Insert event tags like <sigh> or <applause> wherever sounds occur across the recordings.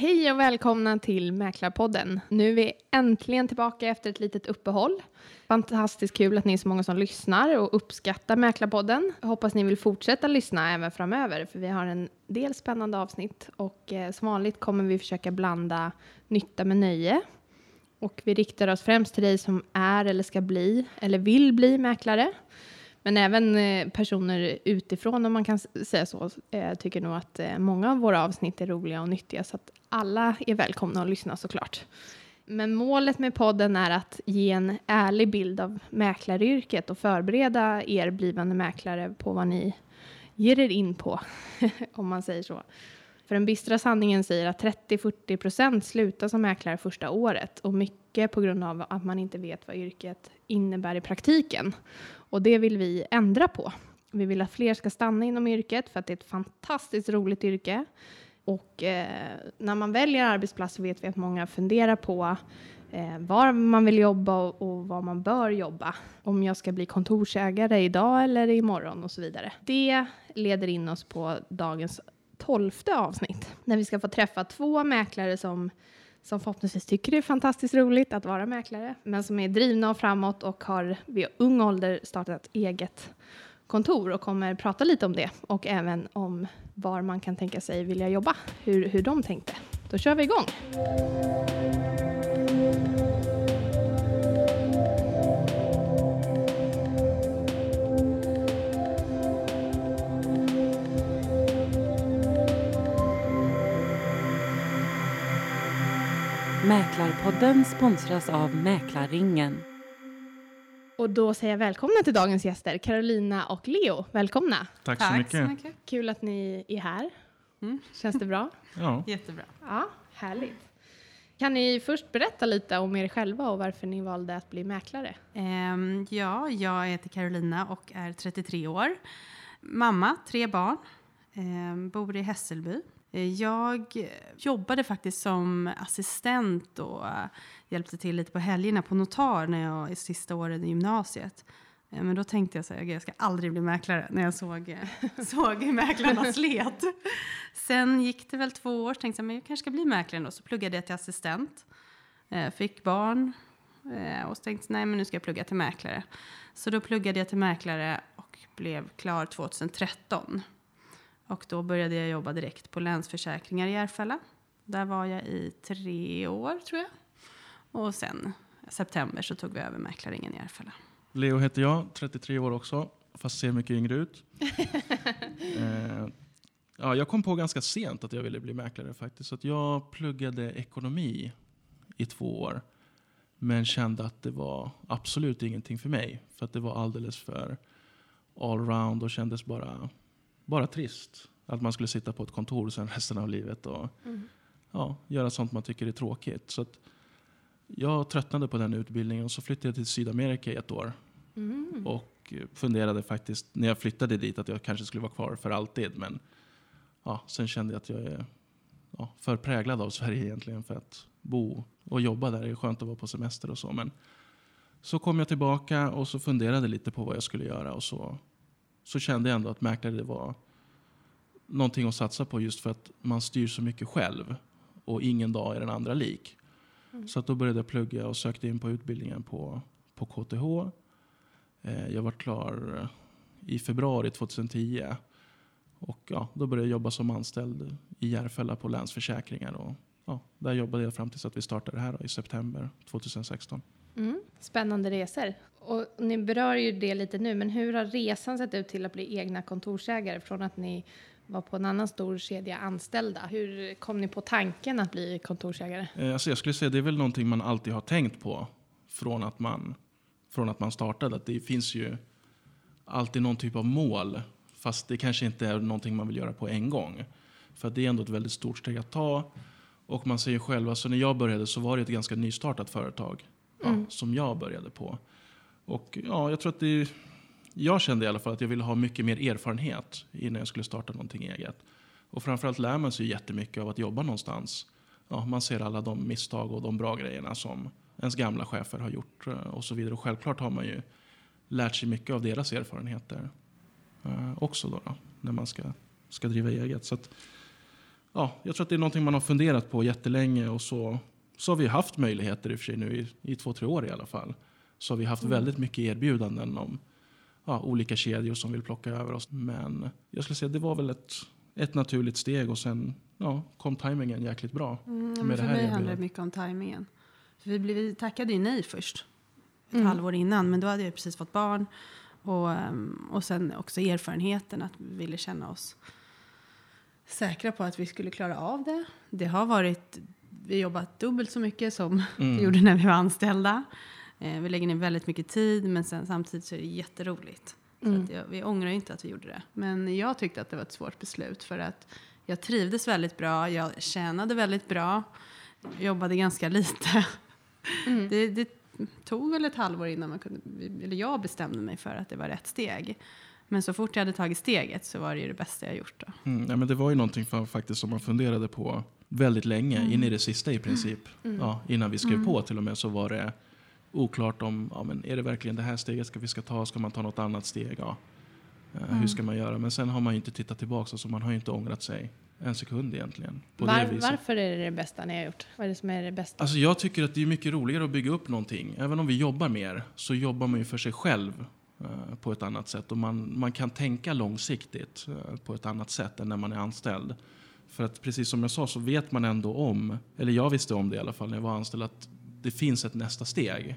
Hej och välkomna till Mäklarpodden. Nu är vi äntligen tillbaka efter ett litet uppehåll. Fantastiskt kul att ni är så många som lyssnar och uppskattar Mäklarpodden. Jag hoppas ni vill fortsätta lyssna även framöver, för vi har en del spännande avsnitt och eh, som vanligt kommer vi försöka blanda nytta med nöje. Och vi riktar oss främst till dig som är eller ska bli eller vill bli mäklare. Men även eh, personer utifrån, om man kan säga så, eh, tycker nog att eh, många av våra avsnitt är roliga och nyttiga, så att alla är välkomna att lyssna såklart. Men målet med podden är att ge en ärlig bild av mäklaryrket och förbereda er blivande mäklare på vad ni ger er in på, <laughs> om man säger så. För den bistra sanningen säger att 30-40 procent slutar som mäklare första året och mycket på grund av att man inte vet vad yrket innebär i praktiken. Och det vill vi ändra på. Vi vill att fler ska stanna inom yrket för att det är ett fantastiskt roligt yrke. Och eh, när man väljer arbetsplats så vet vi att många funderar på eh, var man vill jobba och, och var man bör jobba. Om jag ska bli kontorsägare idag eller imorgon och så vidare. Det leder in oss på dagens tolfte avsnitt när vi ska få träffa två mäklare som som förhoppningsvis tycker det är fantastiskt roligt att vara mäklare, men som är drivna och framåt och har vid ung ålder startat eget kontor och kommer prata lite om det och även om var man kan tänka sig vilja jobba, hur, hur de tänkte. Då kör vi igång! Mäklarpodden sponsras av Mäklarringen. Och då säger jag välkomna till dagens gäster, Carolina och Leo. Välkomna! Tack, Tack så, mycket. så, mycket. Kul att ni är här. Mm. Känns det bra? ja. Jättebra. Ja, härligt. Kan ni först berätta lite om er själva och varför ni valde att bli mäklare? Um, ja, jag heter Carolina och är 33 år. Mamma, tre barn, um, bor i Hässelby. Eh, jag jobbade faktiskt som assistent och eh, hjälpte till lite på helgerna på notar när jag i sista åren i gymnasiet. Eh, men då tänkte jag så här, jag ska aldrig bli mäklare när jag såg, <laughs> såg mäklarna slet. Sen gick det väl två år, så tänkte jag, men jag kanske ska bli mäklare då. Så pluggade jag till assistent, fick barn och så tänkte nej men nu ska jag plugga till mäklare. Så då pluggade jag till mäklare och blev klar 2013. Och då började jag jobba direkt på Länsförsäkringar i Järfälla. Där var jag i tre år tror jag. Och sen september så tog vi över Mäklaringen i Järfälla. Leo heter jag, 33 år också, fast ser mycket yngre ut. <laughs> eh, ja, jag kom på ganska sent att jag ville bli mäklare faktiskt. Så jag pluggade ekonomi i två år. Men kände att det var absolut ingenting för mig. För att det var alldeles för allround och kändes bara bara trist. Att man skulle sitta på ett kontor sen resten av livet och mm. ja, göra sånt man tycker är tråkigt. Så jag tröttnade på den utbildningen och så flyttade jag till Sydamerika i ett år. Mm. Och funderade faktiskt när jag flyttade dit att jag kanske skulle vara kvar för alltid. Men ja, sen kände jag att jag är ja, för präglad av Sverige egentligen för att bo och jobba där. Det är skönt att vara på semester och så. Men så kom jag tillbaka och så funderade lite på vad jag skulle göra. Och så så kände jag ändå att mäklare var någonting att satsa på just för att man styr så mycket själv och ingen dag är den andra lik. Mm. Så att då började jag plugga och sökte in på utbildningen på, på KTH. Eh, jag var klar i februari 2010. Och ja, då började jag jobba som anställd i Järfälla på Länsförsäkringar. Och, ja, där jobbade jag fram tills att vi startade här i september 2016. Mm. Spännande resor. Och ni berör ju det lite nu, men hur har resan sett ut till att bli egna kontorsägare från att ni var på en annan stor kedja anställda? Hur kom ni på tanken att bli kontorsägare? Eh, alltså jag skulle säga det är väl någonting man alltid har tänkt på från att man, från att man startade. Att det finns ju alltid någon typ av mål, fast det kanske inte är någonting man vill göra på en gång. För det är ändå ett väldigt stort steg att ta. Och man säger själv, alltså när jag började så var det ett ganska nystartat företag ja, mm. som jag började på. Och ja, jag tror att det, jag kände i alla fall att jag ville ha mycket mer erfarenhet innan jag skulle starta någonting eget. Och framförallt lär man sig jättemycket av att jobba någonstans. Ja, man ser alla de misstag och de bra grejerna som ens gamla chefer har gjort eh, och så vidare. Och självklart har man ju lärt sig mycket av deras erfarenheter eh, också då, då, när man ska, ska driva eget. Så att, ja, jag tror att det är någonting man har funderat på jättelänge och så, så har vi haft möjligheter i och för sig nu i, i två, tre år i alla fall. Så har vi haft väldigt mycket erbjudanden om ja, olika kedjor som vill plocka över oss. Men jag skulle säga det var väl ett, ett naturligt steg och sen ja, kom tajmingen jäkligt bra. Mm, ja, med men det för här mig handlar det mycket om tajmingen. För vi, blev, vi tackade ju nej först, ett Mm. halvår innan, men då hade jag precis fått barn. Och, ehm, och sen också erfarenheten att vi ville känna oss säkra på att vi skulle klara av det. Det har varit, vi har jobbat dubbelt så mycket som <laughs> Mm. vi gjorde när vi var anställda. Eh, vi lägger ner väldigt mycket tid, men sen, samtidigt så är det jätteroligt. Så Mm. att jag, vi ångrar inte att vi gjorde det. Men jag tyckte att det var ett svårt beslut för att jag trivdes väldigt bra, jag tjänade väldigt bra, jobbade ganska lite. <laughs> Mm. Det, det tog väl ett halvår innan man kunde, eller jag bestämde mig för att det var rätt steg. Men så fort jag hade tagit steget så var det ju det bästa jag gjort. Då. Mm, ja, men det var ju någonting för, faktiskt som man funderade på väldigt länge, in i det sista i princip. Ja, innan vi skrev på till och med så var det oklart om, ja, men är det verkligen det här steget ska vi ska ta, ska man ta något annat steg? Ja. Eh, Hur ska man göra? Men sen har man ju inte tittat tillbaka så man har ju inte ångrat sig en sekund egentligen. Var, varför är det det bästa ni har gjort? Vad är det som är det bästa? Alltså jag tycker att det är mycket roligare att bygga upp någonting. Även om vi jobbar mer så jobbar man ju för sig själv eh, på ett annat sätt. Och man, man kan tänka långsiktigt eh, på ett annat sätt än när man är anställd. För att precis som jag sa så vet man ändå om, eller jag visste om det i alla fall när jag var anställd, att det finns ett nästa steg.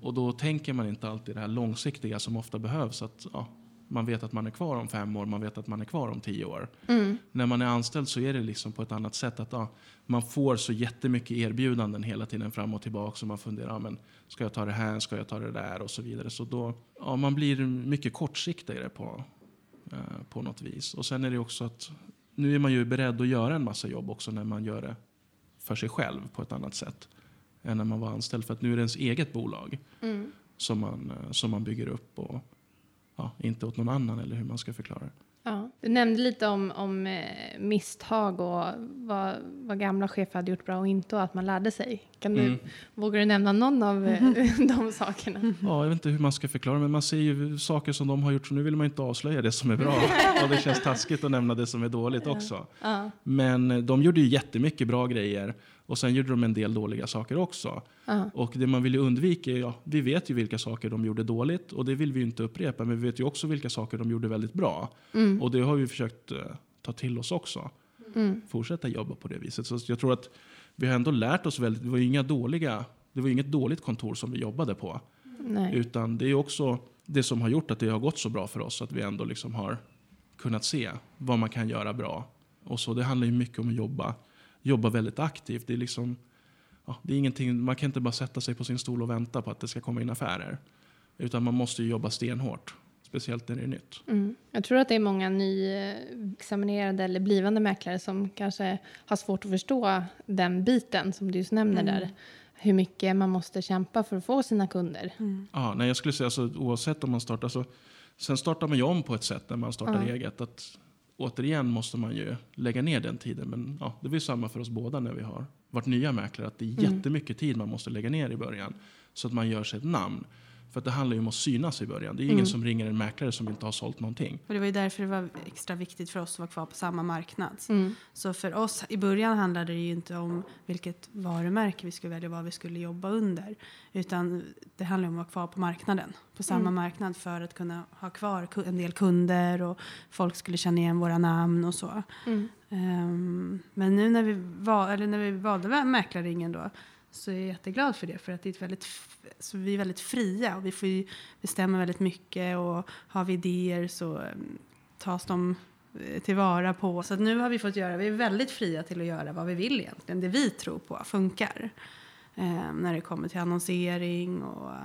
Och då tänker man inte alltid det här långsiktiga som ofta behövs. Att ja, man vet att man är kvar om fem år, man vet att man är kvar om tio år Mm. när man är anställd så är det liksom på ett annat sätt. att ja, Man får så jättemycket erbjudanden hela tiden fram och tillbaka. Så man funderar, ja, men ska jag ta det här, ska jag ta det där och så vidare. Så då, ja, man blir mycket kortsiktigare på, eh, på något vis. Och sen är det också att nu är man ju beredd att göra en massa jobb också när man gör det för sig själv på ett annat sätt. Än när man var anställd. För att nu är det ens eget bolag Mm. som man, eh, som man bygger upp. och ja, Inte åt någon annan eller hur man ska förklara det. Du nämnde lite om, om eh, misstag och vad, vad gamla chefer hade gjort bra och inte och att man lärde sig. Kan du, Mm. Vågar du nämna någon av eh, <laughs> de sakerna? Ja, jag vet inte hur man ska förklara men man ser ju saker som de har gjort så nu vill man inte avslöja det som är bra. <laughs> och det känns taskigt att nämna det som är dåligt också. Ja. Men eh, de gjorde ju jättemycket bra grejer och sen gjorde de en del dåliga saker också. Ja. Och det man vill undvika är, ja, vi vet ju vilka saker de gjorde dåligt och det vill vi inte upprepa men vi vet ju också vilka saker de gjorde väldigt bra. Mm. Och det har vi försökt eh, ta till oss också. Mm. Fortsätta jobba på det viset. Så jag tror att vi har ändå lärt oss väldigt, det var inga dåliga, det var inget dåligt kontor som vi jobbade på. Nej. Utan det är också det som har gjort att det har gått så bra för oss. Att vi ändå liksom har kunnat se vad man kan göra bra. Och så, det handlar ju mycket om att jobba, jobba väldigt aktivt. Det är, liksom, ja, det är ingenting, man kan inte bara sätta sig på sin stol och vänta på att det ska komma in affärer. Utan man måste ju jobba stenhårt. Speciellt när det är nytt. Mm. Jag tror att det är många nyexaminerade eller blivande mäklare som kanske har svårt att förstå den biten som du just nämner Mm. där. Hur mycket man måste kämpa för att få sina kunder. Mm. Ja, nej, jag skulle säga alltså, oavsett om man startar så sen startar man ju om på ett sätt när man startar Ja. eget. Att, återigen måste man ju lägga ner den tiden. Men ja, det väl samma för oss båda när vi har varit nya mäklare. Att det är Mm. jättemycket tid man måste lägga ner i början. Så att man gör sig ett namn. För att det handlar ju om att synas i början. Det är ju ingen Mm. som ringer en mäklare som inte har sålt någonting. Och det var ju därför det var extra viktigt för oss att vara kvar på samma marknad. Mm. Så för oss i början handlade det ju inte om vilket varumärke vi skulle välja och vad vi skulle jobba under. Utan det handlade om att vara kvar på marknaden. På samma Mm. marknad för att kunna ha kvar en del kunder och folk skulle känna igen våra namn och så. Mm. Ehm, men nu när vi, val, eller när vi valde mäklarringen då så är jag jätteglad för det. För att det är ett väldigt, så vi är väldigt fria och vi får ju bestämma väldigt mycket och har vi idéer så um, tas de eh, tillvara på. Så nu har vi fått göra, vi är väldigt fria till att göra vad vi vill egentligen. Det vi tror på funkar. Ehm, när det kommer till annonsering och eh,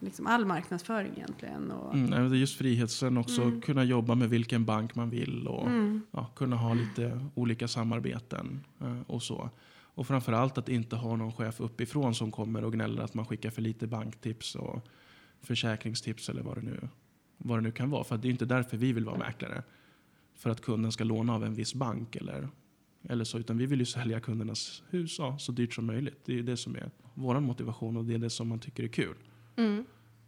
liksom all marknadsföring egentligen. Och, Mm, just frihet. Sen också Mm. kunna jobba med vilken bank man vill. Och, Mm. ja, kunna ha lite olika samarbeten eh, och så. Och framförallt att inte ha någon chef uppifrån som kommer och gnäller att man skickar för lite banktips och försäkringstips eller vad det nu, vad det nu kan vara. För det är inte därför vi vill vara mäklare. För att kunden ska låna av en viss bank eller, eller så. Utan vi vill ju sälja kundernas hus ja, så dyrt som möjligt. Det är det som är vår motivation och det är det som man tycker är kul. Mm.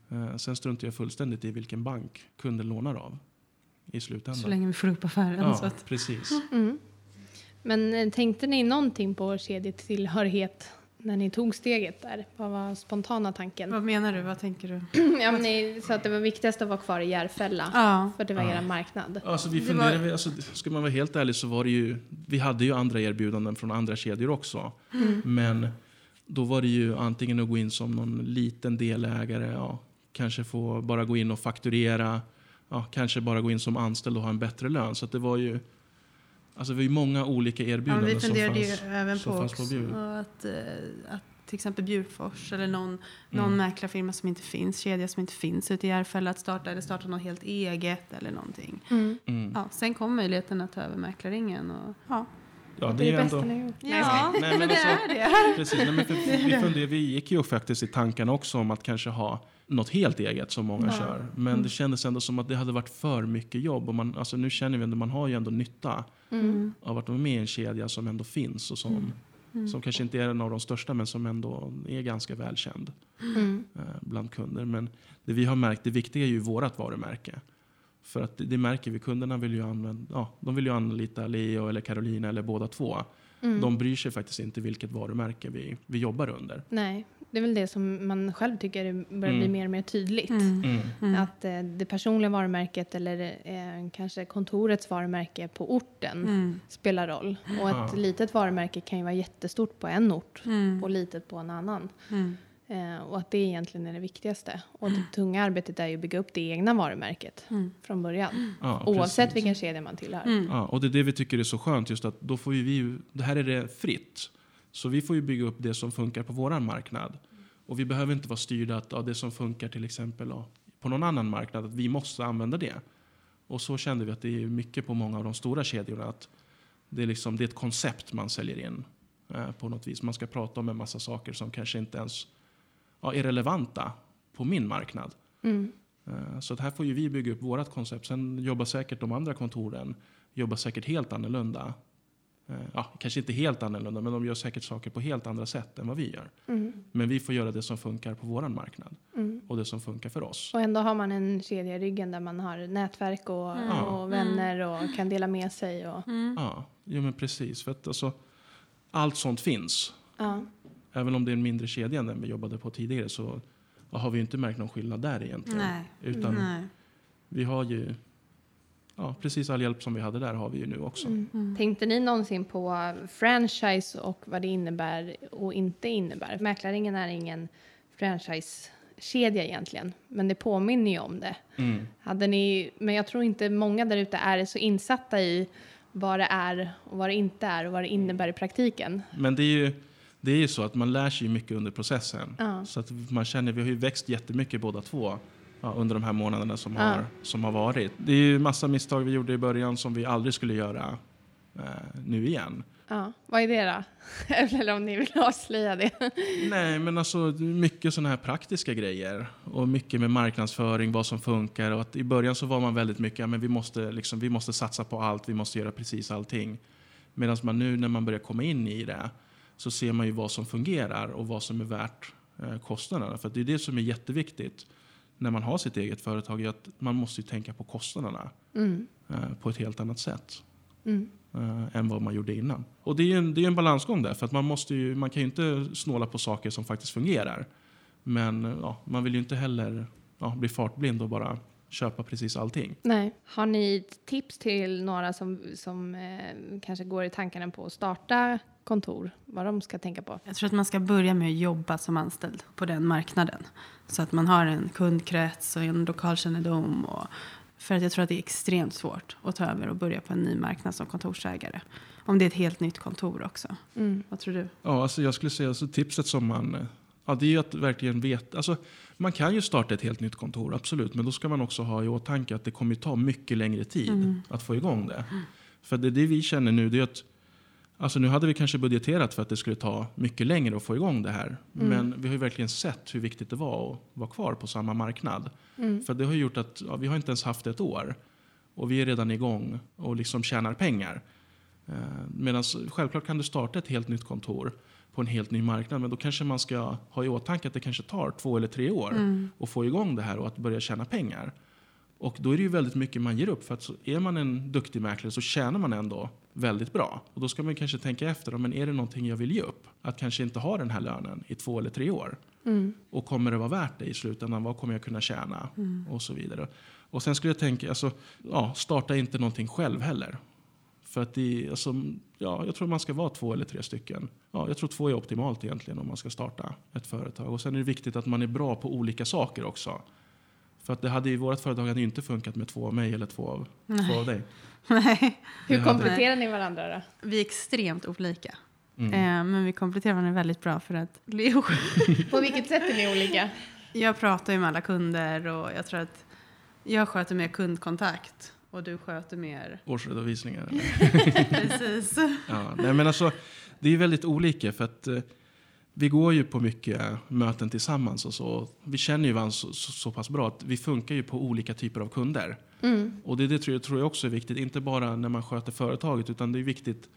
Eh, sen struntar jag fullständigt i vilken bank kunden lånar av i slutändan. så länge vi får upp affären. Ja, precis. Mm. Men eh, tänkte ni någonting på kedjetillhörighet när ni tog steget där? Vad var spontana tanken? Vad menar du? Vad tänker du? <clears throat> ja, men ni sa att det var viktigast att vara kvar i Järfälla. Ja. För det var er marknad. Alltså, vi funderade, var- alltså, ska man vara helt ärlig så var det ju, vi hade ju andra erbjudanden från andra kedjor också. Men då var det ju antingen att gå in som någon liten delägare, ja, kanske få bara gå in och fakturera, ja, kanske bara gå in som anställd och ha en bättre lön. Så att det var ju, alltså det var ju många olika Ja, erbjudanden vi funderade ju som fanns. även som på fanns på bjud. att, eh, att till exempel Bjurfors eller någon, någon mäklarfirma som inte finns, kedja som inte finns ute i Järfälla att starta eller starta något helt eget eller någonting. Mm. Mm. Ja, sen kom möjligheten att ta över mäklarringen och ja. Ja, Det är det ju bästa ändå- ni har gjort. Ja, <laughs> Nej, men det alltså- är det. Precis, nej, men för, <laughs> vi, funderade, vi gick ju faktiskt i tankarna också om att kanske ha något helt eget som många Ja. kör. Men det kändes ändå som att det hade varit för mycket jobb. Och man, alltså nu känner vi ändå, man har ju ändå nytta Mm. av att vara med i en kedja som ändå finns och som, som kanske inte är en av de största men som ändå är ganska välkänd Mm. eh, bland kunder. Men det vi har märkt, det viktiga är ju vårt varumärke. För att det, det märker vi, kunderna vill ju, använda, ja, de vill ju anlita Leo eller Carolina eller båda två. Mm. De bryr sig faktiskt inte vilket varumärke vi, vi jobbar under. Nej, det är väl det som man själv tycker börjar bli Mm. mer och mer tydligt. Mm. Mm. Att eh, det personliga varumärket eller eh, kanske kontorets varumärke på orten Mm. spelar roll. Och ett Ja. litet varumärke kan ju vara jättestort på en ort Mm. och litet på en annan. Mm. Eh, och att det egentligen är det viktigaste. Och det tunga arbetet är ju att bygga upp det egna varumärket Mm. från början. Ja, Oavsett precis. vilken kedja man tillhör. Mm. Ja, och det är det vi tycker är så skönt, just att då får ju vi, ju- det här är det fritt. Så vi får ju bygga upp det som funkar på våran marknad. Och vi behöver inte vara styrda att ja, det som funkar till exempel på någon annan marknad, att vi måste använda det. Och så kände vi att det är mycket på många av de stora kedjorna, att det är, liksom, det är ett koncept man säljer in eh, på något vis. Man ska prata om en massa saker som kanske inte ens ja, är relevanta på min marknad. Mm. Eh, Så att här får ju vi bygga upp vårt koncept. Sen jobbar säkert de andra kontoren jobbar säkert helt annorlunda. Eh, Ja, kanske inte helt annorlunda, men de gör säkert saker på helt andra sätt än vad vi gör. Mm. Men vi får göra det som funkar på vår marknad Mm. och det som funkar för oss. Och ändå har man en kedja i ryggen där man har nätverk och, Mm. och vänner och kan dela med sig. Och, Mm. Ja, jo, men precis. För att alltså, allt sånt finns. ja. Även om det är en mindre kedja än den vi jobbade på tidigare så har vi inte märkt någon skillnad där egentligen. Nej. Utan Nej. vi har ju ja, precis all hjälp som vi hade där har vi ju nu också. Mm. Tänkte ni någonsin på franchise och vad det innebär och inte innebär? Mäklarringen är ingen franchise-kedja egentligen, men det påminner ju om det. Mm. Hade ni, men jag tror inte många där ute är så insatta i vad det är och vad det inte är och vad det innebär i praktiken. Men det är ju det är ju så att man lär sig mycket under processen. Ja. Så att man känner, vi har ju växt jättemycket båda två ja, under de här månaderna som, Ja. har, som har varit. Det är ju massa misstag vi gjorde i början som vi aldrig skulle göra eh, nu igen. Ja, vad är det då? <laughs> Eller om ni vill avslöja det. <laughs> Nej, men alltså mycket sådana här praktiska grejer och mycket med marknadsföring, vad som funkar. Och att I början så var man väldigt mycket, ja, men vi måste, liksom, vi måste satsa på allt, vi måste göra precis allting. Medan man nu när man börjar komma in i det så ser man ju vad som fungerar och vad som är värt eh, kostnaderna. För det är det som är jätteviktigt när man har sitt eget företag, är att man måste ju tänka på kostnaderna Mm. eh, på ett helt annat sätt Mm. eh, än vad man gjorde innan. Och det är en, det är en balansgång där, för att man, måste ju, man kan ju inte snåla på saker som faktiskt fungerar. Men eh, ja, man vill ju inte heller ja, bli fartblind och bara köpa precis allting. Nej. Har ni tips till några som, som eh, kanske går i tankarna på att starta kontor? Vad de ska tänka på? Jag tror att man ska börja med att jobba som anställd på den marknaden. Så att man har en kundkrets och en lokalkännedom. Och, för att jag tror att det är extremt svårt att ta över och börja på en ny marknad som kontorsägare. Om det är ett helt nytt kontor också. Mm. Vad tror du? Ja, alltså jag skulle säga alltså tipset som man... eh, Ja, det är ju att verkligen veta... Alltså, man kan ju starta ett helt nytt kontor, absolut. Men då ska man också ha i åtanke att det kommer ta mycket längre tid att få igång det. För det, det vi känner nu det är att... Alltså nu hade vi kanske budgeterat för att det skulle ta mycket längre att få igång det här. Men vi har ju verkligen sett hur viktigt det var att vara kvar på samma marknad. Mm. För det har gjort att ja, vi har inte ens haft ett år. Och vi är redan igång och liksom tjänar pengar. Eh, Medan självklart kan du starta ett helt nytt kontor på en helt ny marknad. Men då kanske man ska ha i åtanke att det kanske tar två eller tre år att få igång det här och att börja tjäna pengar. Och då är det ju väldigt mycket man ger upp. För att så är man en duktig mäklare så tjänar man ändå väldigt bra. Och då ska man kanske tänka efter, men är det någonting jag vill ge upp? Att kanske inte ha den här lönen i två eller tre år. Och kommer det vara värt det i slutändan? Vad kommer jag kunna tjäna? Och så vidare. Och sen skulle jag tänka, alltså, ja, starta inte någonting själv heller. För att det, alltså, ja, jag tror man ska vara två eller tre stycken. Ja, jag tror två är optimalt egentligen om man ska starta ett företag. Och sen är det viktigt att man är bra på olika saker också. För att det hade ju, vårt företag hade ju inte funkat med två av mig eller två av, två av dig. <laughs> Nej, Hur hade- kompletterar ni varandra då? vi är extremt olika. Mm. Eh, men vi kompletterar varandra väldigt bra för att Leo, På vilket sätt är ni olika? jag pratar ju med alla kunder och jag tror att jag sköter mer kundkontakt och du sköter mer... Årsredovisningar. <laughs> Precis. Ja, nej, men alltså, det är ju väldigt olika för att eh, vi går ju på mycket möten tillsammans och så. Vi känner ju varandra så, så, så pass bra att vi funkar ju på olika typer av kunder. Och det, det tror, jag, tror jag också är viktigt, inte bara när man sköter företaget utan det är viktigt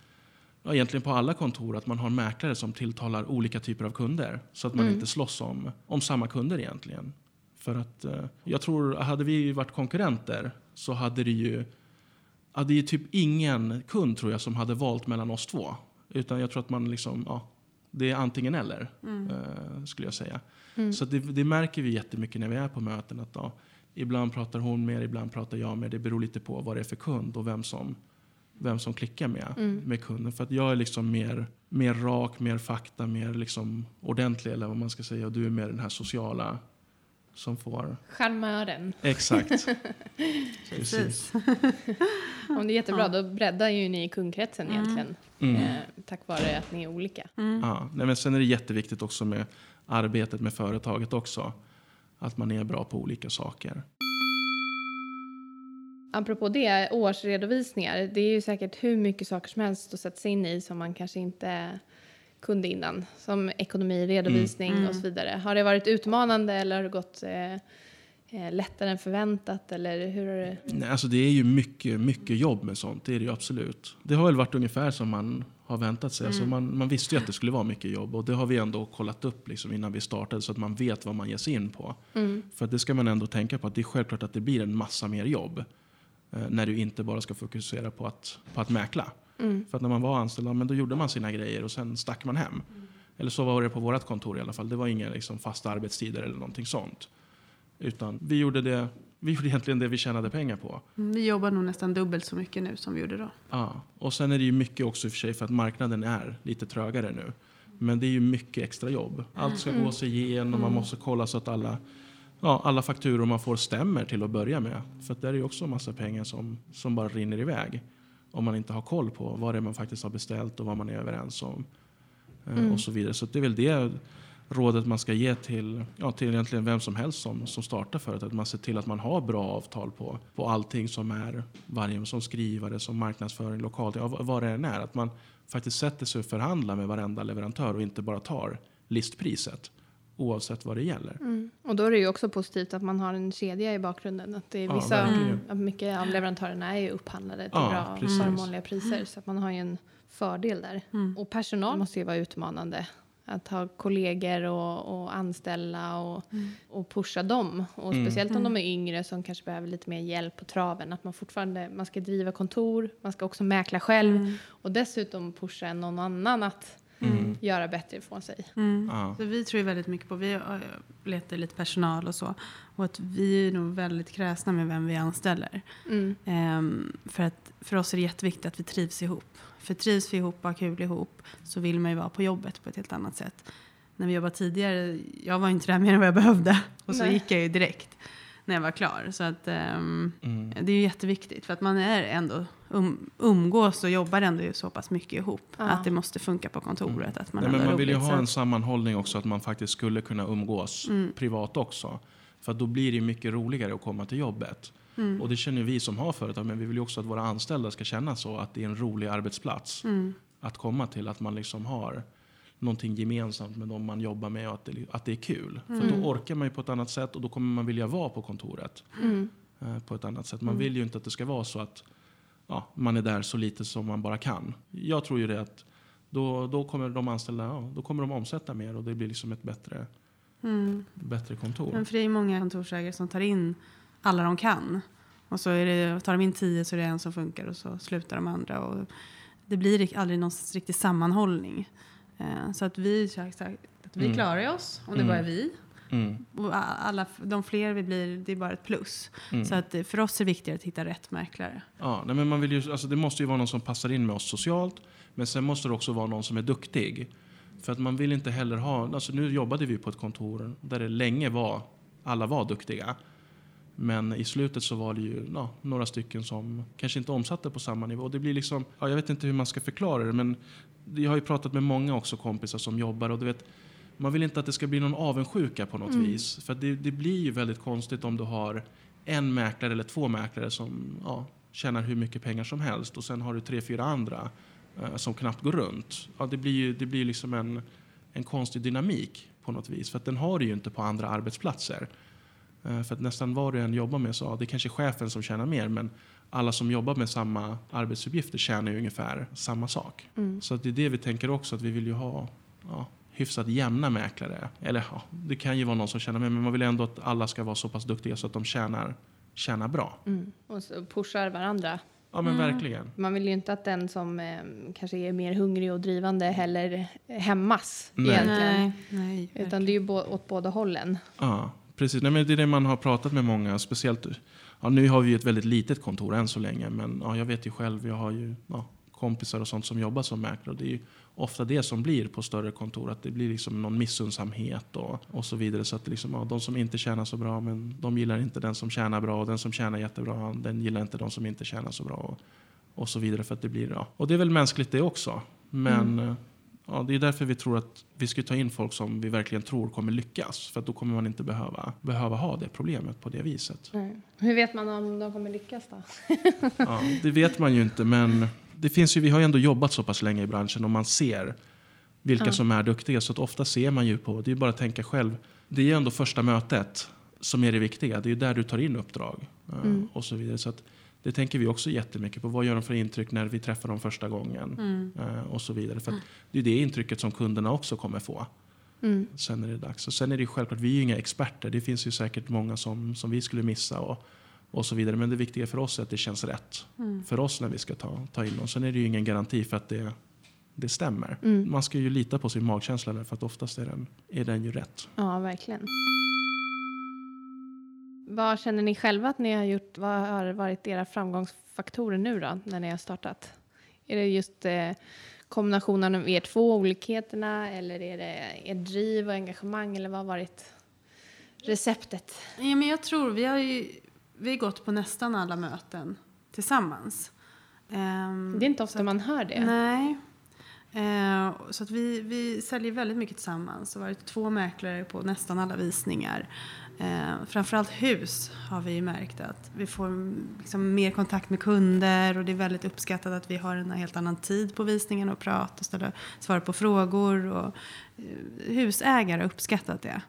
ja, egentligen på alla kontor att man har mäklare som tilltalar olika typer av kunder. Så att man inte slåss om, om samma kunder egentligen. För att eh, jag tror, hade vi varit konkurrenter så hade det ju det är typ ingen kund tror jag som hade valt mellan oss två. Utan jag tror att man liksom, ja, det är antingen eller. Eh, skulle jag säga. Så att det, det märker vi jättemycket när vi är på möten. Att, ja, ibland pratar hon mer, ibland pratar jag mer. Det beror lite på vad det är för kund och vem som, vem som klickar med, med kunden. För att jag är liksom mer, mer rak, mer fakta, mer liksom ordentlig eller vad man ska säga. Och du är mer den här sociala som får... Charmören. Exakt. <laughs> Precis. <laughs> Om det är jättebra, då breddar ju ni kundkretsen egentligen. Mm. Eh, tack vare att ni är olika. Ja, nej, men sen är det jätteviktigt också med arbetet med företaget också. Att man är bra på olika saker. Apropå det, årsredovisningar. Det är ju säkert hur mycket saker som helst att sätta sig in i som man kanske inte kunde innan. Som ekonomi, redovisning och så vidare. Har det varit utmanande eller har det gått eh, eh, lättare än förväntat? Eller hur har det... Nej, alltså det är ju mycket, mycket jobb med sånt. Det är det ju absolut. Det har väl varit ungefär som man har väntat sig. Alltså man, man visste ju att det skulle vara mycket jobb och det har vi ändå kollat upp liksom innan vi startade så att man vet vad man ger sig in på. För att det ska man ändå tänka på att det är självklart att det blir en massa mer jobb. Eh, när du inte bara ska fokusera på att, på att mäkla. För att när man var anställd, ja, men då gjorde man sina grejer och sen stack man hem. Eller så var det på vårt kontor i alla fall. Det var inga liksom, fasta arbetstider eller någonting sånt. Utan vi gjorde, det, vi gjorde egentligen det vi tjänade pengar på. Mm, Vi jobbar nog nästan dubbelt så mycket nu som vi gjorde då. Ja. Och sen är det ju mycket också i och för sig för att marknaden är lite trögare nu. Men det är ju mycket extra jobb. Allt ska gå sig igenom, man måste kolla så att alla, ja, alla fakturor man får stämmer till att börja med. För att det är ju också en massa pengar som, som bara rinner iväg. Om man inte har koll på vad det är man faktiskt har beställt och vad man är överens om. Eh, Och så vidare. Så det är väl det rådet man ska ge till, ja, till egentligen vem som helst som, som startar företag. Att man ser till att man har bra avtal på, på allting som är varje, som skrivare, som marknadsföring, lokalt, ja, vad det än är. Att man faktiskt sätter sig och förhandlar med varenda leverantör och inte bara tar listpriset. Oavsett vad det gäller. Och då är det ju också positivt att man har en kedja i bakgrunden. Att det är Ja, vissa, verkligen. att mycket av leverantörerna är ju upphandlade till Ja, bra precis. förmånliga priser. Så att man har ju en fördel där. Och personal måste ju vara utmanande. Att ha kollegor och, och anställa och, och pusha dem. Och speciellt om de är yngre som kanske behöver lite mer hjälp på traven. Att man fortfarande man ska driva kontor, man ska också mäkla själv och dessutom pusha någon annan att göra bättre ifrån sig. Ja. Så vi tror ju väldigt mycket på, vi eh, letar lite personal och så. Och att vi är nog väldigt kräsna med vem vi anställer. Mm. Ehm, för att för oss är det jätteviktigt att vi trivs ihop. För trivs vi ihop och har kul ihop så vill man ju vara på jobbet på ett helt annat sätt. När vi jobbade tidigare, jag var inte där mer än vad jag behövde. Och så Nej. gick jag ju direkt när jag var klar. Så att ehm, det är ju jätteviktigt. För att man är ändå um, umgås och jobbar ändå så pass mycket ihop. Ja. Att det måste funka på kontoret. Att man Nej, men man vill ju ha en sammanhållning också, att man faktiskt skulle kunna umgås privat också. För då blir det mycket roligare att komma till jobbet. Och det känner vi som har företag, men vi vill ju också att våra anställda ska känna så, att det är en rolig arbetsplats att komma till. Att man liksom har någonting gemensamt med de man jobbar med och att det, att det är kul. För då orkar man ju på ett annat sätt och då kommer man vilja vara på kontoret eh, på ett annat sätt. Man vill ju inte att det ska vara så att ja, man är där så lite som man bara kan. Jag tror ju det att då, då kommer de anställda ja, då kommer de omsätta mer och det blir liksom ett bättre, bättre kontor. Men för det är många kontorsägare som tar in alla de kan. Och så är det, tar de in tio så är det en som funkar och så slutar de andra. Och det blir aldrig någon riktig sammanhållning. Eh, så att vi, att vi Mm. klarar oss, om det Mm. bara är vi. Mm. Alla, de fler vi blir, det är bara ett plus. Mm. Så att eh, för oss är det viktigare att hitta rätt mäklare. Ja, men man vill ju, alltså det måste ju vara någon som passar in med oss socialt. Men sen måste det också vara någon som är duktig. För att man vill inte heller ha... Alltså nu jobbade vi på ett kontor där det länge var... Alla var duktiga. Men i slutet så var det ju ja, några stycken som kanske inte omsatte på samma nivå. Det blir liksom, ja, jag vet inte hur man ska förklara det, men jag har ju pratat med många också kompisar som jobbar och du vet, man vill inte att det ska bli någon avundsjuka på något vis. För det, det blir ju väldigt konstigt om du har en mäklare eller två mäklare som ja, tjänar hur mycket pengar som helst och sen har du tre, fyra andra eh, som knappt går runt. Ja, det blir ju det blir liksom en, en konstig dynamik på något vis. För att den har du ju inte på andra arbetsplatser. Eh, För nästan vad du än jobbar med så ja, det är kanske chefen som tjänar mer men alla som jobbar med samma arbetsuppgifter tjänar ju ungefär samma sak. Mm. Så det är det vi tänker också, att vi vill ju ha ja, hyfsat jämna mäklare. Eller ja, det kan ju vara någon som tjänar mer men man vill ändå att alla ska vara så pass duktiga så att de tjänar, tjänar bra. Mm. Och så pushar varandra. Ja men verkligen. Man vill ju inte att den som eh, kanske är mer hungrig och drivande heller hämmas Nej. egentligen. nej. Utan det är ju bo- åt båda hållen. Ja, precis. Nej, men det är det man har pratat med många, speciellt ja, nu har vi ju ett väldigt litet kontor än så länge, men ja, jag vet ju själv, jag har ju ja, kompisar och sånt som jobbar som mäklare. och Det är ju ofta det som blir på större kontor, att det blir liksom någon missundsamhet och, och så vidare. Så att liksom, ja, de som inte tjänar så bra, men de gillar inte den som tjänar bra och den som tjänar jättebra, den gillar inte de som inte tjänar så bra. Och, och så vidare för att det blir, ja. Och det är väl mänskligt det också. Men eh, Ja, det är därför vi tror att vi ska ta in folk som vi verkligen tror kommer lyckas. För att då kommer man inte behöva, behöva ha det problemet på det viset. Nej. Hur vet man om de kommer lyckas då? Ja, det vet man ju inte, men <laughs> det finns ju, vi har ju ändå jobbat så pass länge i branschen och man ser vilka Ja. som är duktiga. Så att ofta ser man ju på, det är bara att tänka själv. Det är ju ändå första mötet som är det viktiga. Det är ju där du tar in uppdrag eh, Mm. och så vidare. Så att det tänker vi också jättemycket på. Vad gör de för intryck när vi träffar dem första gången? Mm. Eh, och så vidare. För det är det intrycket som kunderna också kommer få. Mm. Sen är det dags. Och sen är det självklart, vi är ju inga experter. Det finns ju säkert många som, som vi skulle missa och, och så vidare. Men det viktiga för oss är att det känns rätt Mm. för oss när vi ska ta, ta in dem. Sen är det ju ingen garanti för att det, det stämmer. Mm. Man ska ju lita på sin magkänsla där, för att oftast är den, är den ju rätt. Ja, verkligen. Vad känner ni själva att ni har gjort? Vad har varit era framgångsfaktorer nu då, när ni har startat? Är det just eh, kombinationen av er två olikheterna eller är det er driv och engagemang eller vad har varit receptet? Ja, men jag tror vi har ju vi har gått på nästan alla möten tillsammans. Ehm, Det är inte ofta att- man hör det. Nej. Eh, så att vi, vi säljer väldigt mycket tillsammans. Det har varit två mäklare på nästan alla visningar. Eh, framförallt hus har vi märkt att vi får liksom mer kontakt med kunder och det är väldigt uppskattat att vi har en helt annan tid på visningen och prata och ställa, svara på frågor. Och, eh, husägare har uppskattat det.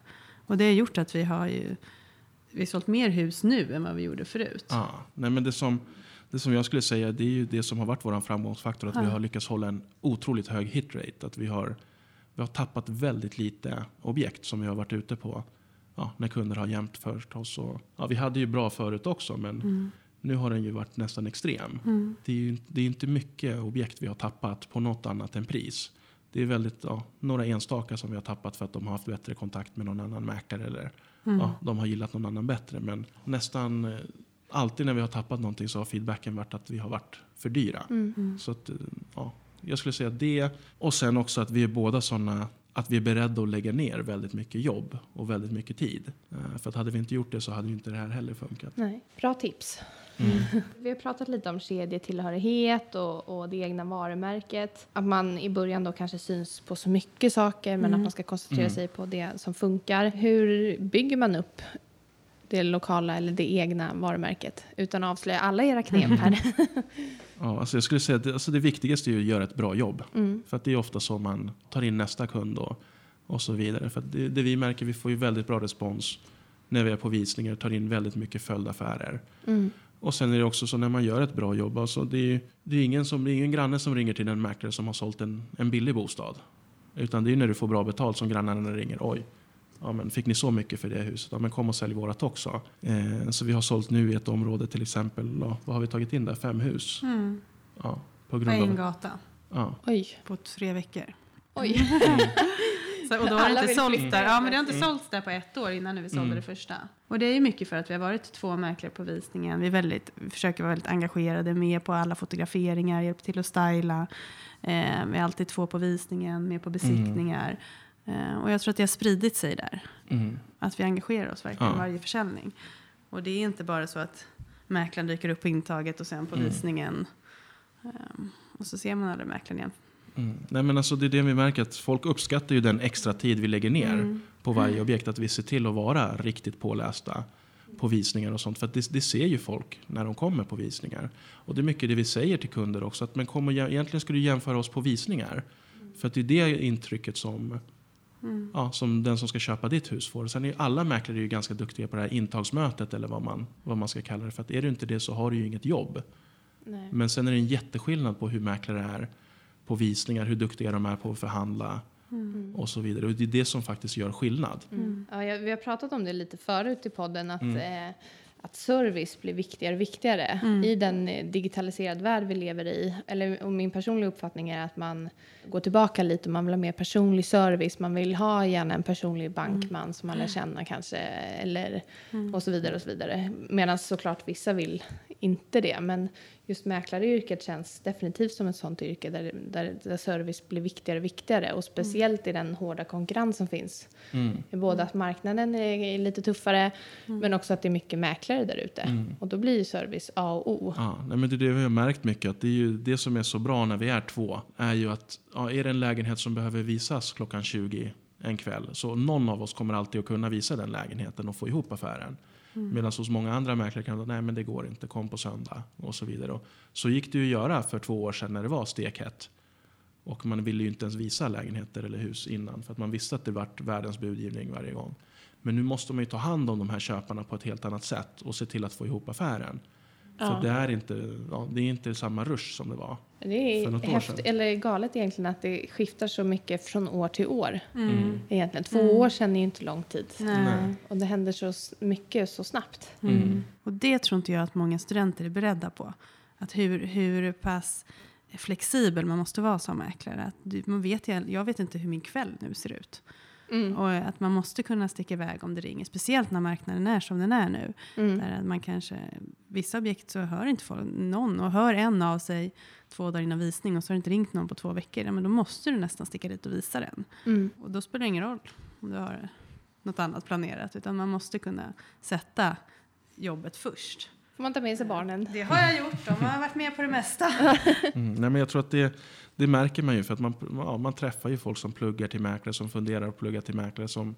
Och det har gjort att vi har ju vi har sålt mer hus nu än vad vi gjorde förut. Ja, nej men det, som, det som jag skulle säga det är ju det som har varit vår framgångsfaktor. Att vi Ja. har lyckats hålla en otroligt hög hitrate. Att vi har, vi har tappat väldigt lite objekt som vi har varit ute på. Ja, när kunder har jämfört oss. Och, ja, vi hade ju bra förut också men Mm. nu har den ju varit nästan extrem. Mm. Det är ju det är inte mycket objekt vi har tappat på något annat än pris. Det är väldigt, ja, några enstaka som vi har tappat för att de har haft bättre kontakt med någon annan mäklare. Eller Mm. ja, de har gillat någon annan bättre. Men nästan eh, alltid när vi har tappat någonting så har feedbacken varit att vi har varit för dyra. Mm. Mm. Så att, eh, ja, jag skulle säga det. Och sen också att vi är båda sådana att vi är beredda att lägga ner väldigt mycket jobb och väldigt mycket tid. Eh, För att hade vi inte gjort det så hade ju inte det här heller funkat. Nej. Bra tips. Vi har pratat lite om kedjetillhörighet och, och det egna varumärket. Att man i början då kanske syns på så mycket saker men att man ska koncentrera Mm. sig på det som funkar. Hur bygger man upp det lokala eller det egna varumärket utan att avslöja alla era knep här? <laughs> <laughs> Ja, alltså jag skulle säga att det, alltså det viktigaste är att göra ett bra jobb. Mm. För att det är ofta så man tar in nästa kund och, och så vidare. För att det, det vi märker, vi får ju väldigt bra respons när vi är på visningar och tar in väldigt mycket följdaffärer. Mm. Och sen är det också så när man gör ett bra jobb, alltså det, är, det, är ingen som, det är ingen granne som ringer till en mäklare som har sålt en, en billig bostad. Utan det är när du får bra betalt som grannarna ringer. Oj, Ja, men fick ni så mycket för det huset? Ja, men kom och sälj vårat också. Eh, så vi har sålt nu i ett område till exempel, ja, vad har vi tagit in där? Fem hus. Mm. Ja, på På grund en av... gata Ja. Oj. på tre veckor. Oj. <laughs> <laughs> Så, och då har det inte vill sålt flytta. där. Ja, men det har inte Mm. sålts där på ett år innan när vi sålde Mm. det första. Och det är ju mycket för att vi har varit två mäklare på visningen. Vi, är väldigt, vi försöker vara väldigt engagerade, med på alla fotograferingar, hjälper till att styla. Eh, vi är alltid två på visningen, med på besiktningar. Eh, och jag tror att det har spridit sig där. Mm. Att vi engagerar oss verkligen Ja. varje försäljning. Och det är inte bara så att mäklaren dyker upp på intaget och sen på Mm. visningen. Ehm, och så ser man aldrig mäklaren igen. Mm. Nej, men alltså, det är det vi märker, att folk uppskattar ju den extra tid vi lägger ner Mm. på varje objekt. Att vi ser till att vara riktigt pålästa på visningar och sånt. För det, det ser ju folk när de kommer på visningar. Och det är mycket det vi säger till kunder också. Att men kom och, egentligen ska du jämföra oss på visningar. För att det är det intrycket som, Mm. ja, som den som ska köpa ditt hus får. Sen är ju alla mäklare ju ganska duktiga på det här intagsmötet eller vad man, vad man ska kalla det. För att är du inte det så har du ju inget jobb. Nej. Men sen är det en jätteskillnad på hur mäklare är på visningar, hur duktiga de är på att förhandla Mm. och så vidare. Och det är det som faktiskt gör skillnad. Mm. Ja, vi har pratat om det lite förut i podden, att, Mm. eh, att service blir viktigare och viktigare Mm. i den eh, digitaliserade värld vi lever i. Eller, och min personliga uppfattning är att man går tillbaka lite, man vill ha mer personlig service, man vill ha gärna en personlig bankman som man lär känna kanske, eller och så vidare och så vidare. Medan såklart vissa vill inte det, men just mäklaryrket känns definitivt som ett sånt yrke där, där, där service blir viktigare och viktigare och speciellt i den hårda konkurrens som finns. Mm. Både att marknaden är, är lite tuffare men också att det är mycket mäklare där ute. Mm. Och då blir ju service A och O. Ja, nej, men det är det vi har märkt mycket. Att det, är ju, det som är så bra när vi är två är ju att ja, är det en lägenhet som behöver visas klockan 20 en kväll så någon av oss kommer alltid att kunna visa den lägenheten och få ihop affären. Mm. Medan hos många andra mäklare kan det nej men det går inte, kom på söndag och så vidare. Och så gick det ju att göra för två år sedan när det var stekhett. Och man ville ju inte ens visa lägenheter eller hus innan för att man visste att det vart världens budgivning varje gång. Men nu måste man ju ta hand om de här köparna på ett helt annat sätt och se till att få ihop affären. För Ja. det är inte, ja, det är inte samma rush som det var. Det För något är år sedan. eller galet egentligen att det skiftar så mycket från år till år. Mm. Egentligen. Två Mm. år sedan är ju inte lång tid. Nej. Och det händer så mycket så snabbt. Mm. Och det tror inte jag att många studenter är beredda på. Att hur, hur pass flexibel man måste vara som mäklare. Att du, man vet, jag vet inte hur min kväll nu ser ut. Mm. Och att man måste kunna sticka iväg om det ringer. Speciellt när marknaden är som den är nu. Mm. Där man kanske, vissa objekt så hör inte folk, någon och hör en av sig två dagar innan visning och så har det inte ringt någon på två veckor. Ja, men då måste du nästan sticka dit och visa den. Mm. Och då spelar det ingen roll om du har något annat planerat. Utan man måste kunna sätta jobbet först. Får man ta med sig barnen? Det har jag gjort. De har varit med på det mesta. <laughs> Mm. Nej, men jag tror att det, det märker man ju för att man, ja, man träffar ju folk som pluggar till mäklare, som funderar att plugga till mäklare. Som,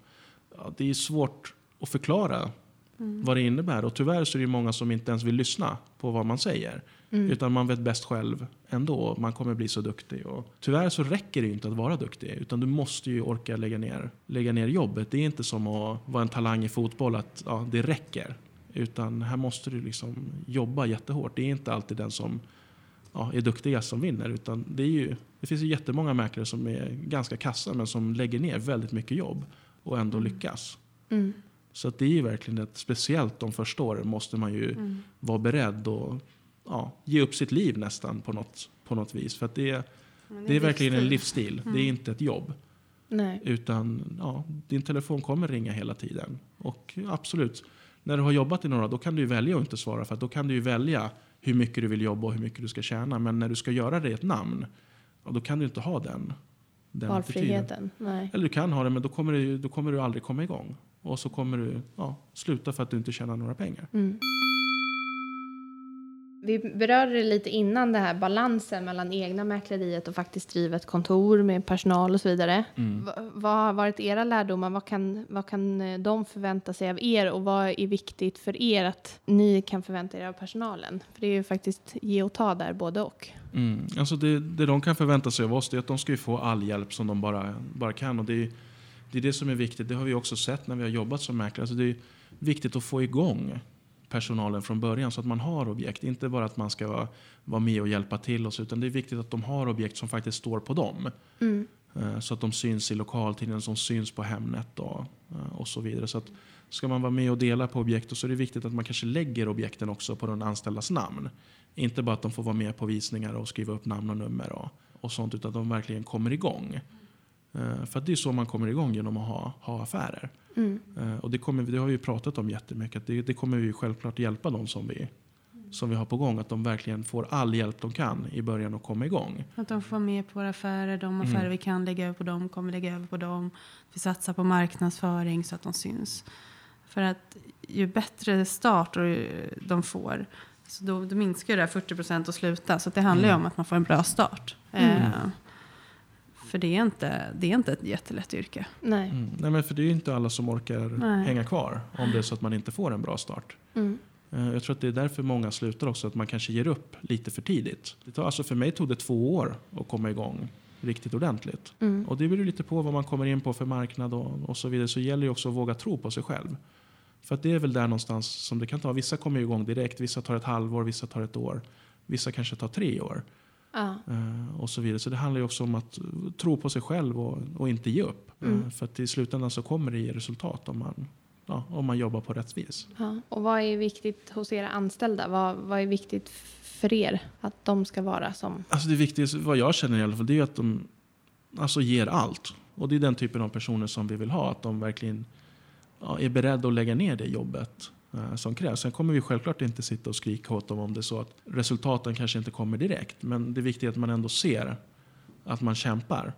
ja, det är svårt att förklara vad det innebär. Och tyvärr så är det många som inte ens vill lyssna på vad man säger. Mm. Utan man vet bäst själv ändå. Man kommer bli så duktig. Och tyvärr så räcker det inte att vara duktig. Utan du måste ju orka lägga ner, lägga ner jobbet. Det är inte som att vara en talang i fotboll att ja, det räcker. Utan här måste du liksom jobba jättehårt. Det är inte alltid den som ja, är duktigast som vinner. Utan det, är ju, det finns ju jättemånga mäklare som är ganska kassa men som lägger ner väldigt mycket jobb och ändå lyckas. Mm. Så att det är ju verkligen ett speciellt de första åren måste man ju Mm. vara beredd och ja, ge upp sitt liv nästan på något, på något vis. För det, är- det är verkligen en livsstil. Det är inte ett jobb. Nej. Utan ja, din telefon kommer ringa hela tiden. Och absolut, när du har jobbat i några år, då kan du välja att inte svara. För att då kan du välja hur mycket du vill jobba och hur mycket du ska tjäna. Men när du ska göra det i ett namn, då kan du inte ha den, den. Valfriheten. Nej. Eller du kan ha det, men då kommer du, då kommer du aldrig komma igång. Och så kommer du ja, sluta för att du inte tjänar några pengar. Mm. Vi berörde lite innan, det här balansen mellan egna mäkleriet och faktiskt driva ett kontor med personal och så vidare. Va, vad har varit era lärdomar? Vad kan, vad kan eh, de förvänta sig av er och vad är viktigt för er att ni kan förvänta er av personalen? För det är ju faktiskt ge och ta där, både och. Mm. Alltså det, det de kan förvänta sig av oss är att de ska få all hjälp som de bara, bara kan. Och det, är, det är det som är viktigt. Det har vi också sett när vi har jobbat som mäklare. Alltså det är viktigt att få igång personalen från början så att man har objekt. Inte bara att man ska vara, med och hjälpa till oss utan det är viktigt att de har objekt som faktiskt står på dem. Mm. Eh, Så att de syns i lokaltidningen, som syns på Hemnet och, eh, och så vidare. Så att ska man vara med och dela på objekt så är det viktigt att man kanske lägger objekten också på den anställdas namn. Inte bara att de får vara med på visningar och skriva upp namn och nummer och, och sånt utan att de verkligen kommer igång. Eh, För det är så man kommer igång genom att ha, ha affärer. Mm. Eh, Och det, kommer, vi- det har vi ju pratat om jättemycket. Det, det kommer vi självklart hjälpa dem som vi, som vi har på gång. Att de verkligen får all hjälp de kan i början att komma igång. Att de får vara med på våra affärer. De affärer Mm. vi kan lägga över på dem kommer lägga över på dem. Vi satsar på marknadsföring så att de syns. För att ju bättre start och ju- de får så då, då minskar ju det här 40 procent att sluta. Så att det handlar ju Mm. om att man får en bra start. Mm. För det är, inte, det är inte ett jättelätt yrke. Nej. Mm. Nej, men för det är ju inte alla som orkar Nej. hänga kvar om det är så att man inte får en bra start. Mm. Eh, Jag tror att det är därför många slutar också, att man kanske ger upp lite för tidigt. Det tar, alltså för mig tog det två år att komma igång riktigt ordentligt. Mm. Och det beror lite på vad man kommer in på för marknad och, och så vidare. Så gäller det också att våga tro på sig själv. För att det är väl där någonstans som det kan ta. Vissa kommer igång direkt, vissa tar ett halvår, vissa tar ett år. Vissa kanske tar tre år. Ja. Eh, och så vidare. Så det handlar ju också om att eh, tro på sig själv och, och inte ge upp. Eh, Mm. för att i slutändan så kommer det ge resultat om man, ja, om man jobbar på rätt vis. Ja. Och vad är viktigt hos era anställda? Vad, vad är viktigt för er att de ska vara som? Alltså det viktigaste, vad jag känner i alla fall, det är att de alltså ger allt. Och det är den typen av personer som vi vill ha. Att de verkligen ja, är beredda att lägga ner det jobbet eh, som krävs. Sen kommer vi självklart inte sitta och skrika åt dem om det är så att resultaten kanske inte kommer direkt. Men det viktiga är att man ändå ser att man kämpar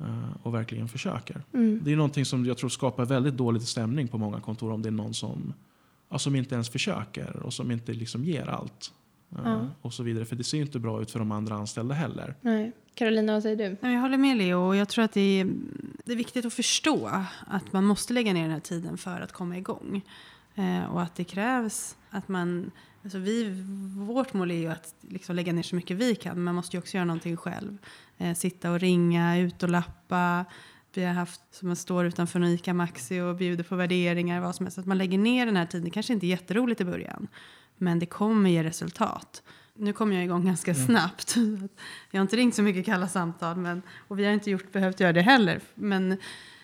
eh, och verkligen försöker. Mm. Det är någonting som jag tror skapar väldigt dålig stämning på många kontor om det är någon som, ja, som inte ens försöker och som inte liksom ger allt. eh, Ja. Och så vidare. För det ser ju inte bra ut för de andra anställda heller. Nej. Carolina, vad säger du? Nej, Jag håller med Leo och jag tror att det är, det är viktigt att förstå att man måste lägga ner den här tiden för att komma igång. Eh, och att det krävs att man, alltså vi, vårt mål är ju att liksom lägga ner så mycket vi kan, men man måste ju också göra någonting själv. Eh, sitta och ringa, ut och lappa. Vi har haft som man står utanför en ICA Maxi och bjuder på värderingar, vad som helst. Att man lägger ner den här tiden, det kanske inte är jätteroligt i början, men det kommer ge resultat. Nu kommer jag igång ganska snabbt. <laughs> Jag har inte ringt så mycket kalla samtal men, och vi har inte gjort, behövt göra det heller. Men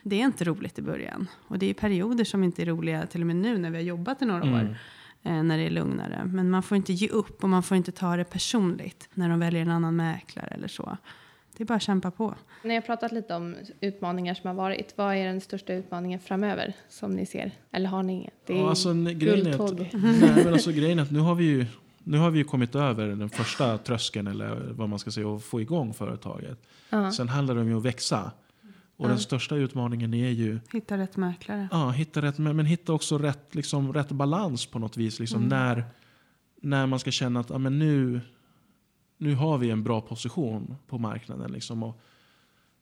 det är inte roligt i början. Och det är perioder som inte är roliga till och med nu när vi har jobbat i några Mm. år. Eh, när det är lugnare. Men man får inte ge upp och man får inte ta det personligt när de väljer en annan mäklare eller så. Det är bara att kämpa på. Ni har pratat lite om utmaningar som har varit. Vad är den största utmaningen framöver som ni ser? Eller har ni inget? Det är Ja, alltså, grejen är att-. Nej, men alltså, grejen är att nu har vi ju nu har vi ju kommit över den första tröskeln eller vad man ska säga och få igång företaget. Ja. Sen handlar det om att växa. Och Ja. den största utmaningen är ju Hitta rätt mäklare. ja, hitta rätt, men, hitta också rätt, liksom, rätt balans på något vis. Liksom, när, när man ska känna att ja, men nu, nu har vi en bra position på marknaden. Liksom, och,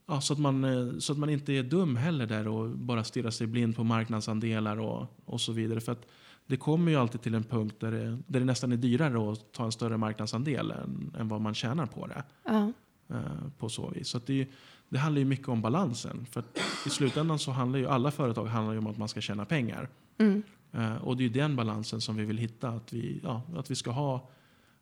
ja, så, att man, så att man inte är dum heller där och bara stirrar sig blind på marknadsandelar och, och så vidare. För att det kommer ju alltid till en punkt där det, där det nästan är dyrare att ta en större marknadsandel än, än vad man tjänar på det. Eh, på så vis. Så att det, det handlar ju mycket om balansen. För i slutändan så handlar ju alla företag handlar om att man ska tjäna pengar. Mm. Eh, och det är den balansen som vi vill hitta. Att vi, ja, att vi ska ha,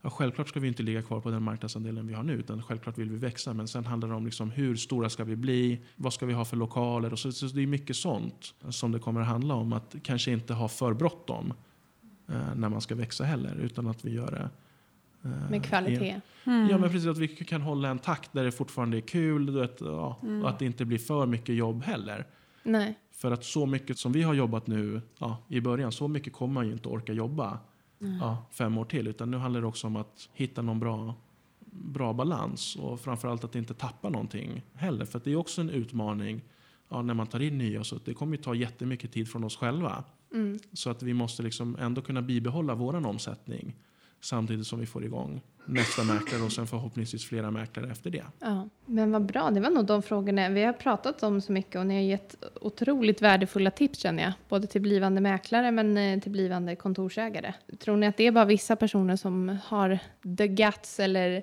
ja, självklart ska vi inte ligga kvar på den marknadsandelen vi har nu. Utan självklart vill vi växa. Men sen handlar det om liksom hur stora ska vi bli? Vad ska vi ha för lokaler? Och så, så det är mycket sånt som det kommer att handla om. Att kanske inte ha för bråttom eh, när man ska växa heller. Utan att vi gör det Med i- kvalitet. Mm. Ja, men precis. Att vi kan hålla en takt där det fortfarande är kul. Du vet, ja, Mm. Och att det inte blir för mycket jobb heller. Nej. För att så mycket som vi har jobbat nu ja, i början, så mycket kommer man ju inte orka jobba ja, fem år till. Utan nu handlar det också om att hitta någon bra, bra balans. Och framförallt att inte tappa någonting heller. För att det är också en utmaning ja, när man tar in nya. Så att det kommer ju ta jättemycket tid från oss själva. Mm. Så att vi måste liksom ändå kunna bibehålla vår omsättning samtidigt som vi får igång nästa mäklare och sen förhoppningsvis flera mäklare efter det. Ja. Men vad bra, det var nog de frågorna. Vi har pratat om så mycket och ni har gett otroligt värdefulla tips känner jag. Både till blivande mäklare men eh, till blivande kontorsägare. Tror ni att det är bara vissa personer som har the guts eller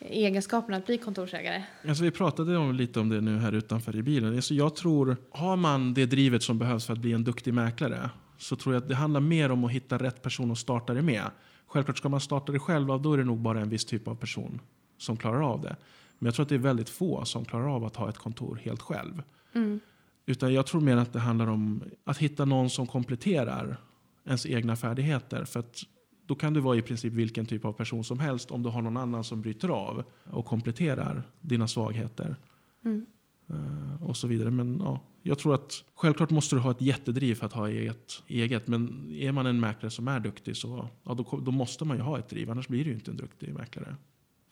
egenskapen att bli kontorsägare? Alltså vi pratade om, lite om det nu här utanför i bilen. Alltså jag tror, har man det drivet som behövs för att bli en duktig mäklare så tror jag att det handlar mer om att hitta rätt person att starta det med. Självklart ska man starta det själv, då är det nog bara en viss typ av person som klarar av det. Men jag tror att det är väldigt få som klarar av att ha ett kontor helt själv. Mm. Utan jag tror mer att det handlar om att hitta någon som kompletterar ens egna färdigheter. För att då kan du vara i princip vilken typ av person som helst om du har någon annan som bryter av och kompletterar dina svagheter. Mm. Eh, och så vidare. Men ja, jag tror att självklart måste du ha ett jättedriv för att ha eget. eget men är man en mäklare som är duktig så ja, då, då måste man ju ha ett driv. Annars blir du ju inte en duktig mäklare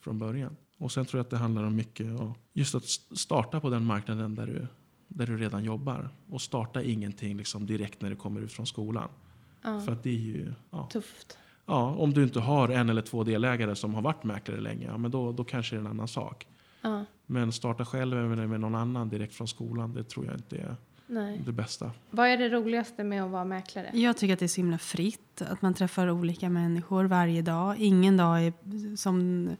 från början. Och sen tror jag att det handlar om mycket och just att starta på den marknaden där du, där du redan jobbar. Och starta ingenting liksom direkt när du kommer ut från skolan. Ja. För att det är ju, ja, Tufft. ja, om du inte har en eller två delägare som har varit mäklare länge, ja, men då, då kanske det är en annan sak. Ja. Men starta själv eller med någon annan direkt från skolan, det tror jag inte är Nej. det bästa. Vad är det roligaste med att vara mäklare? Jag tycker att det är så himla fritt. Att man träffar olika människor varje dag. Ingen dag är som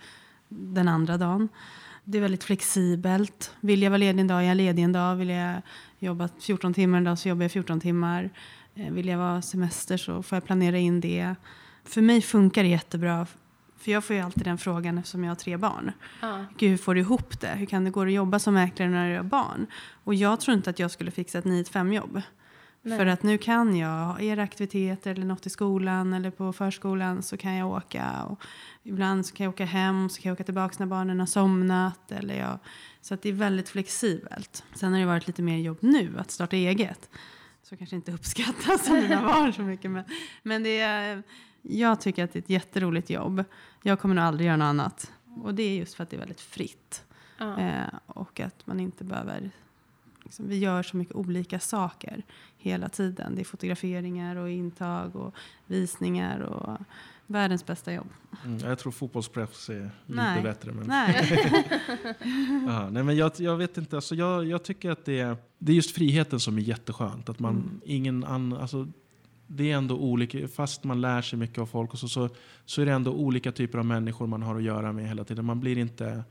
den andra dagen. Det är väldigt flexibelt. Vill jag vara ledig en dag är jag ledig en dag. Vill jag jobba 14 timmar en dag så jobbar jag 14 timmar. Eh, Vill jag vara semester så får jag planera in det. För mig funkar det jättebra. För jag får ju alltid den frågan eftersom jag har tre barn. Ja. Gud, hur får du ihop det? Hur kan det gå att jobba som mäklare när du har barn? Och jag tror inte att jag skulle fixa ett 9-5 jobb. Nej. För att nu kan jag, är det aktiviteter eller något i skolan eller på förskolan så kan jag åka. Och ibland så kan jag åka hem så kan jag åka tillbaka när barnen har somnat. Eller jag, så att det är väldigt flexibelt. Sen har det varit lite mer jobb nu att starta eget. Så kanske inte uppskattas av mina barn så mycket. Men, men det är, jag tycker att det är ett jätteroligt jobb. Jag kommer nog aldrig göra något annat. Och det är just för att det är väldigt fritt. Ja. Eh, och att man inte behöver... Liksom, vi gör så mycket olika saker hela tiden. Det är fotograferingar och intag och visningar och världens bästa jobb. Mm, jag tror fotbollspress är lite Nej. bättre. Men, Nej. <laughs> ja, nej, men jag, jag vet inte, alltså jag, jag tycker att det är, det är just friheten som är jätteskönt. Att man, Mm. ingen annan, alltså, det är ändå olika, fast man lär sig mycket av folk och så, så, så är det ändå olika typer av människor man har att göra med hela tiden. Man blir inte...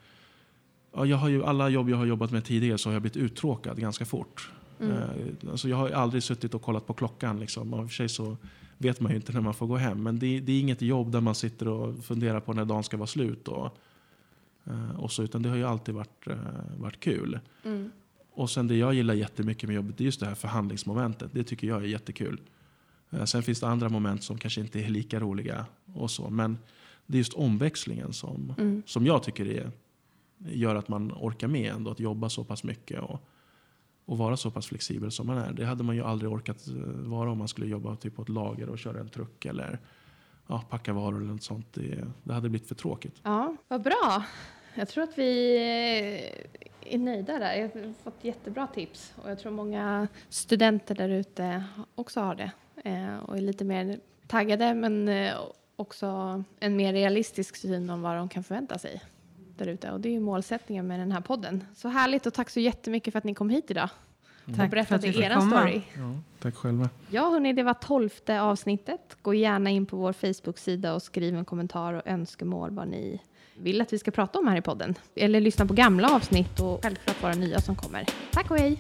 Ja, jag har ju, alla jobb jag har jobbat med tidigare så har jag blivit uttråkad ganska fort. Mm. Eh, Alltså jag har aldrig suttit och kollat på klockan. Liksom. Och för sig så vet man ju inte när man får gå hem. Men det, det är inget jobb där man sitter och funderar på när dagen ska vara slut. Och, eh, och så, utan det har ju alltid varit, eh, varit kul. Mm. Och sen det jag gillar jättemycket med jobbet det är just det här förhandlingsmomentet. Det tycker jag är jättekul. Eh, Sen finns det andra moment som kanske inte är lika roliga. och så. Men det är just omväxlingen som, Mm. som jag tycker är, gör att man orkar med ändå att jobba så pass mycket. Och, och vara så pass flexibel som man är. Det hade man ju aldrig orkat eh, vara om man skulle jobba typ på ett lager och köra en truck eller ja, packa varor eller något sånt. Det, det hade blivit för tråkigt. Ja, vad bra. Jag tror att vi eh, är nöjda där. Jag har fått jättebra tips och jag tror många studenter där ute också har det och är lite mer taggade men eh, också en mer realistisk syn om vad de kan förvänta sig där ute och det är ju målsättningen med den här podden. Så härligt och tack så jättemycket för att ni kom hit idag och Tack för berättade att vi fick er story. Ja, tack själva. Ja, hörni, det var tolfte avsnittet. Gå gärna in på vår Facebook-sida och skriv en kommentar och önskemål vad ni vill att vi ska prata om här i podden. Eller lyssna på gamla avsnitt och självklart våra nya som kommer. Tack och hej!